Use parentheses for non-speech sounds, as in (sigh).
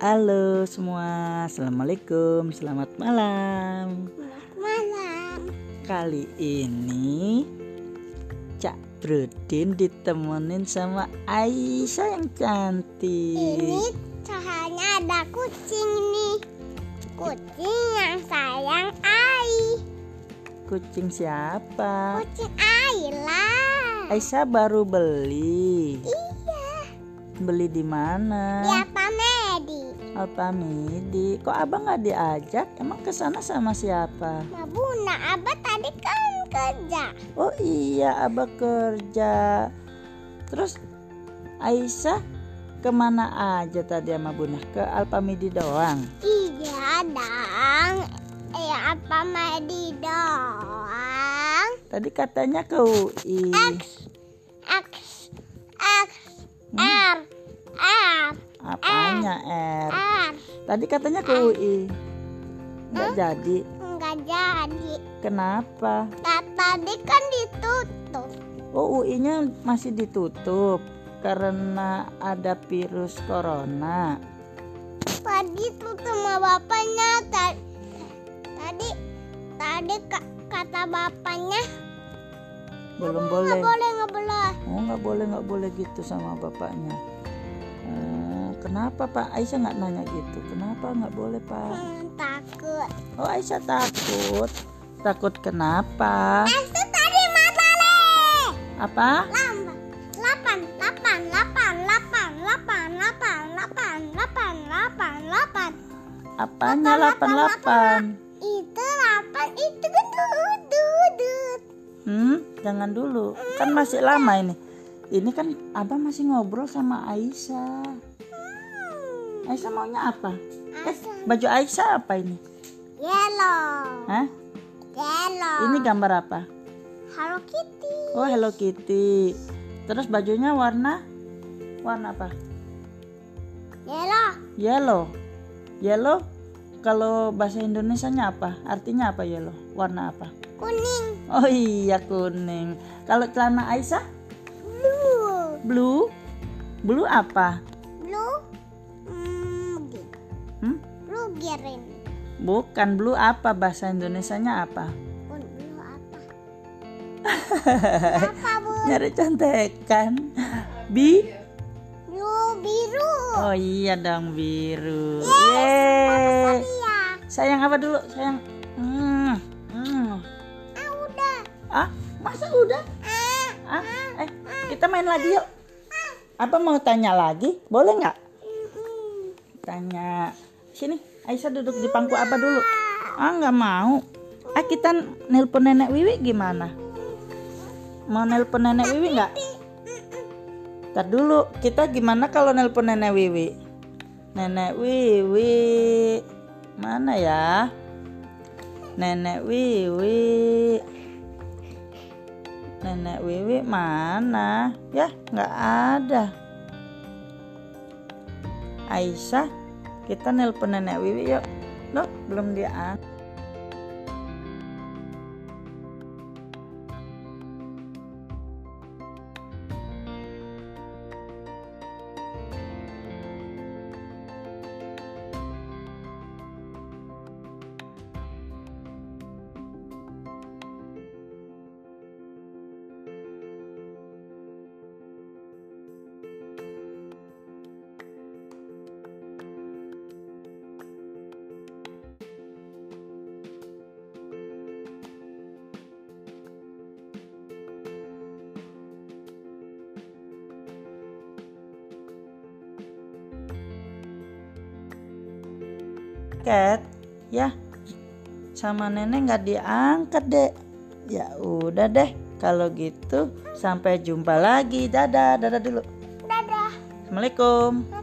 Halo semua, Assalamualaikum, selamat malam Malam. Kali ini Cak Brudin ditemenin sama Aisyah yang cantik Ini cahaya ada kucing nih. Kucing yang sayang Ai. Kucing siapa? Kucing Ai lah. Aisyah baru beli Iya. Beli di mana? Pamedi. Alpamidi Kok abang nggak diajak? Emang ke sana sama siapa? Bunda abah tadi kan kerja. Oh iya abah kerja Terus Aisyah ke mana aja tadi sama bunda? Ke Alpamidi doang Iya dong. Eh apa medi doang. Tadi katanya ke UI X X X R R Apanya R? R. Tadi katanya ke UI Nggak jadi Enggak jadi. Kenapa? Tadi kan ditutup. Oh UI-nya masih ditutup Karena ada virus corona Tadi tuh sama bapaknya ta- tadi tadi ka- kata bapaknya Belum nggak boleh boleh nggak boleh. Oh nggak boleh nggak boleh gitu sama bapaknya. Kenapa Pak Aisyah nggak nanya gitu? Kenapa nggak boleh Pak? Hmm, takut. Oh Aisyah takut. Takut kenapa? Itu tadi matale. Apa? Lamba. Lapan, lapan, lapan, lapan, lapan, lapan, lapan, lapan, lapan, lapan. Apanya Lapan, lapan, 88? Itu lapan, itu gendut, dudut. Hmm, jangan dulu. Kan masih lama ini. Ini kan Abah masih ngobrol sama Aisyah. Aisyah maunya apa? Eh, baju Aisyah apa ini? Yellow. Hah? Yellow. Ini gambar apa? Hello Kitty. Oh Hello Kitty. Terus bajunya warna warna apa? Yellow. Yellow. Yellow kalau bahasa Indonesianya apa? Artinya apa yellow? Warna apa? Kuning. Oh iya kuning. Kalau celana Aisyah Blue. blue. Blue apa? Green. Bukan blue apa bahasa Indonesianya apa? Blue apa? (laughs) apa bu? Nyari contekan. Bi? Blue biru. Oh iya dong biru. Yeay. Iya. Sayang apa dulu? Sayang. Hmm. Hmm. Ah udah. Ah, masa udah? Ah. Ah, eh, kita main lagi yuk. Apa mau tanya lagi? Boleh nggak? Tanya. Sini, Aisyah duduk di pangku apa dulu? Ah, nggak mau. Ah, kita nelpon nenek Wiwi gimana? Mau nelpon nenek Wiwi nggak? Ntar dulu, kita gimana kalau nelpon nenek Wiwi? Nenek Wiwi, mana ya? Nenek Wiwi. Nenek Wiwi mana? Ya, nggak ada. Aisyah, kita nelpon nenek Wiwi yuk. Loh, belum dia Cat, ya sama nenek nggak diangkat deh. Ya udah deh, kalau gitu sampai jumpa lagi. Dadah, dadah dulu. Dadah. Assalamualaikum.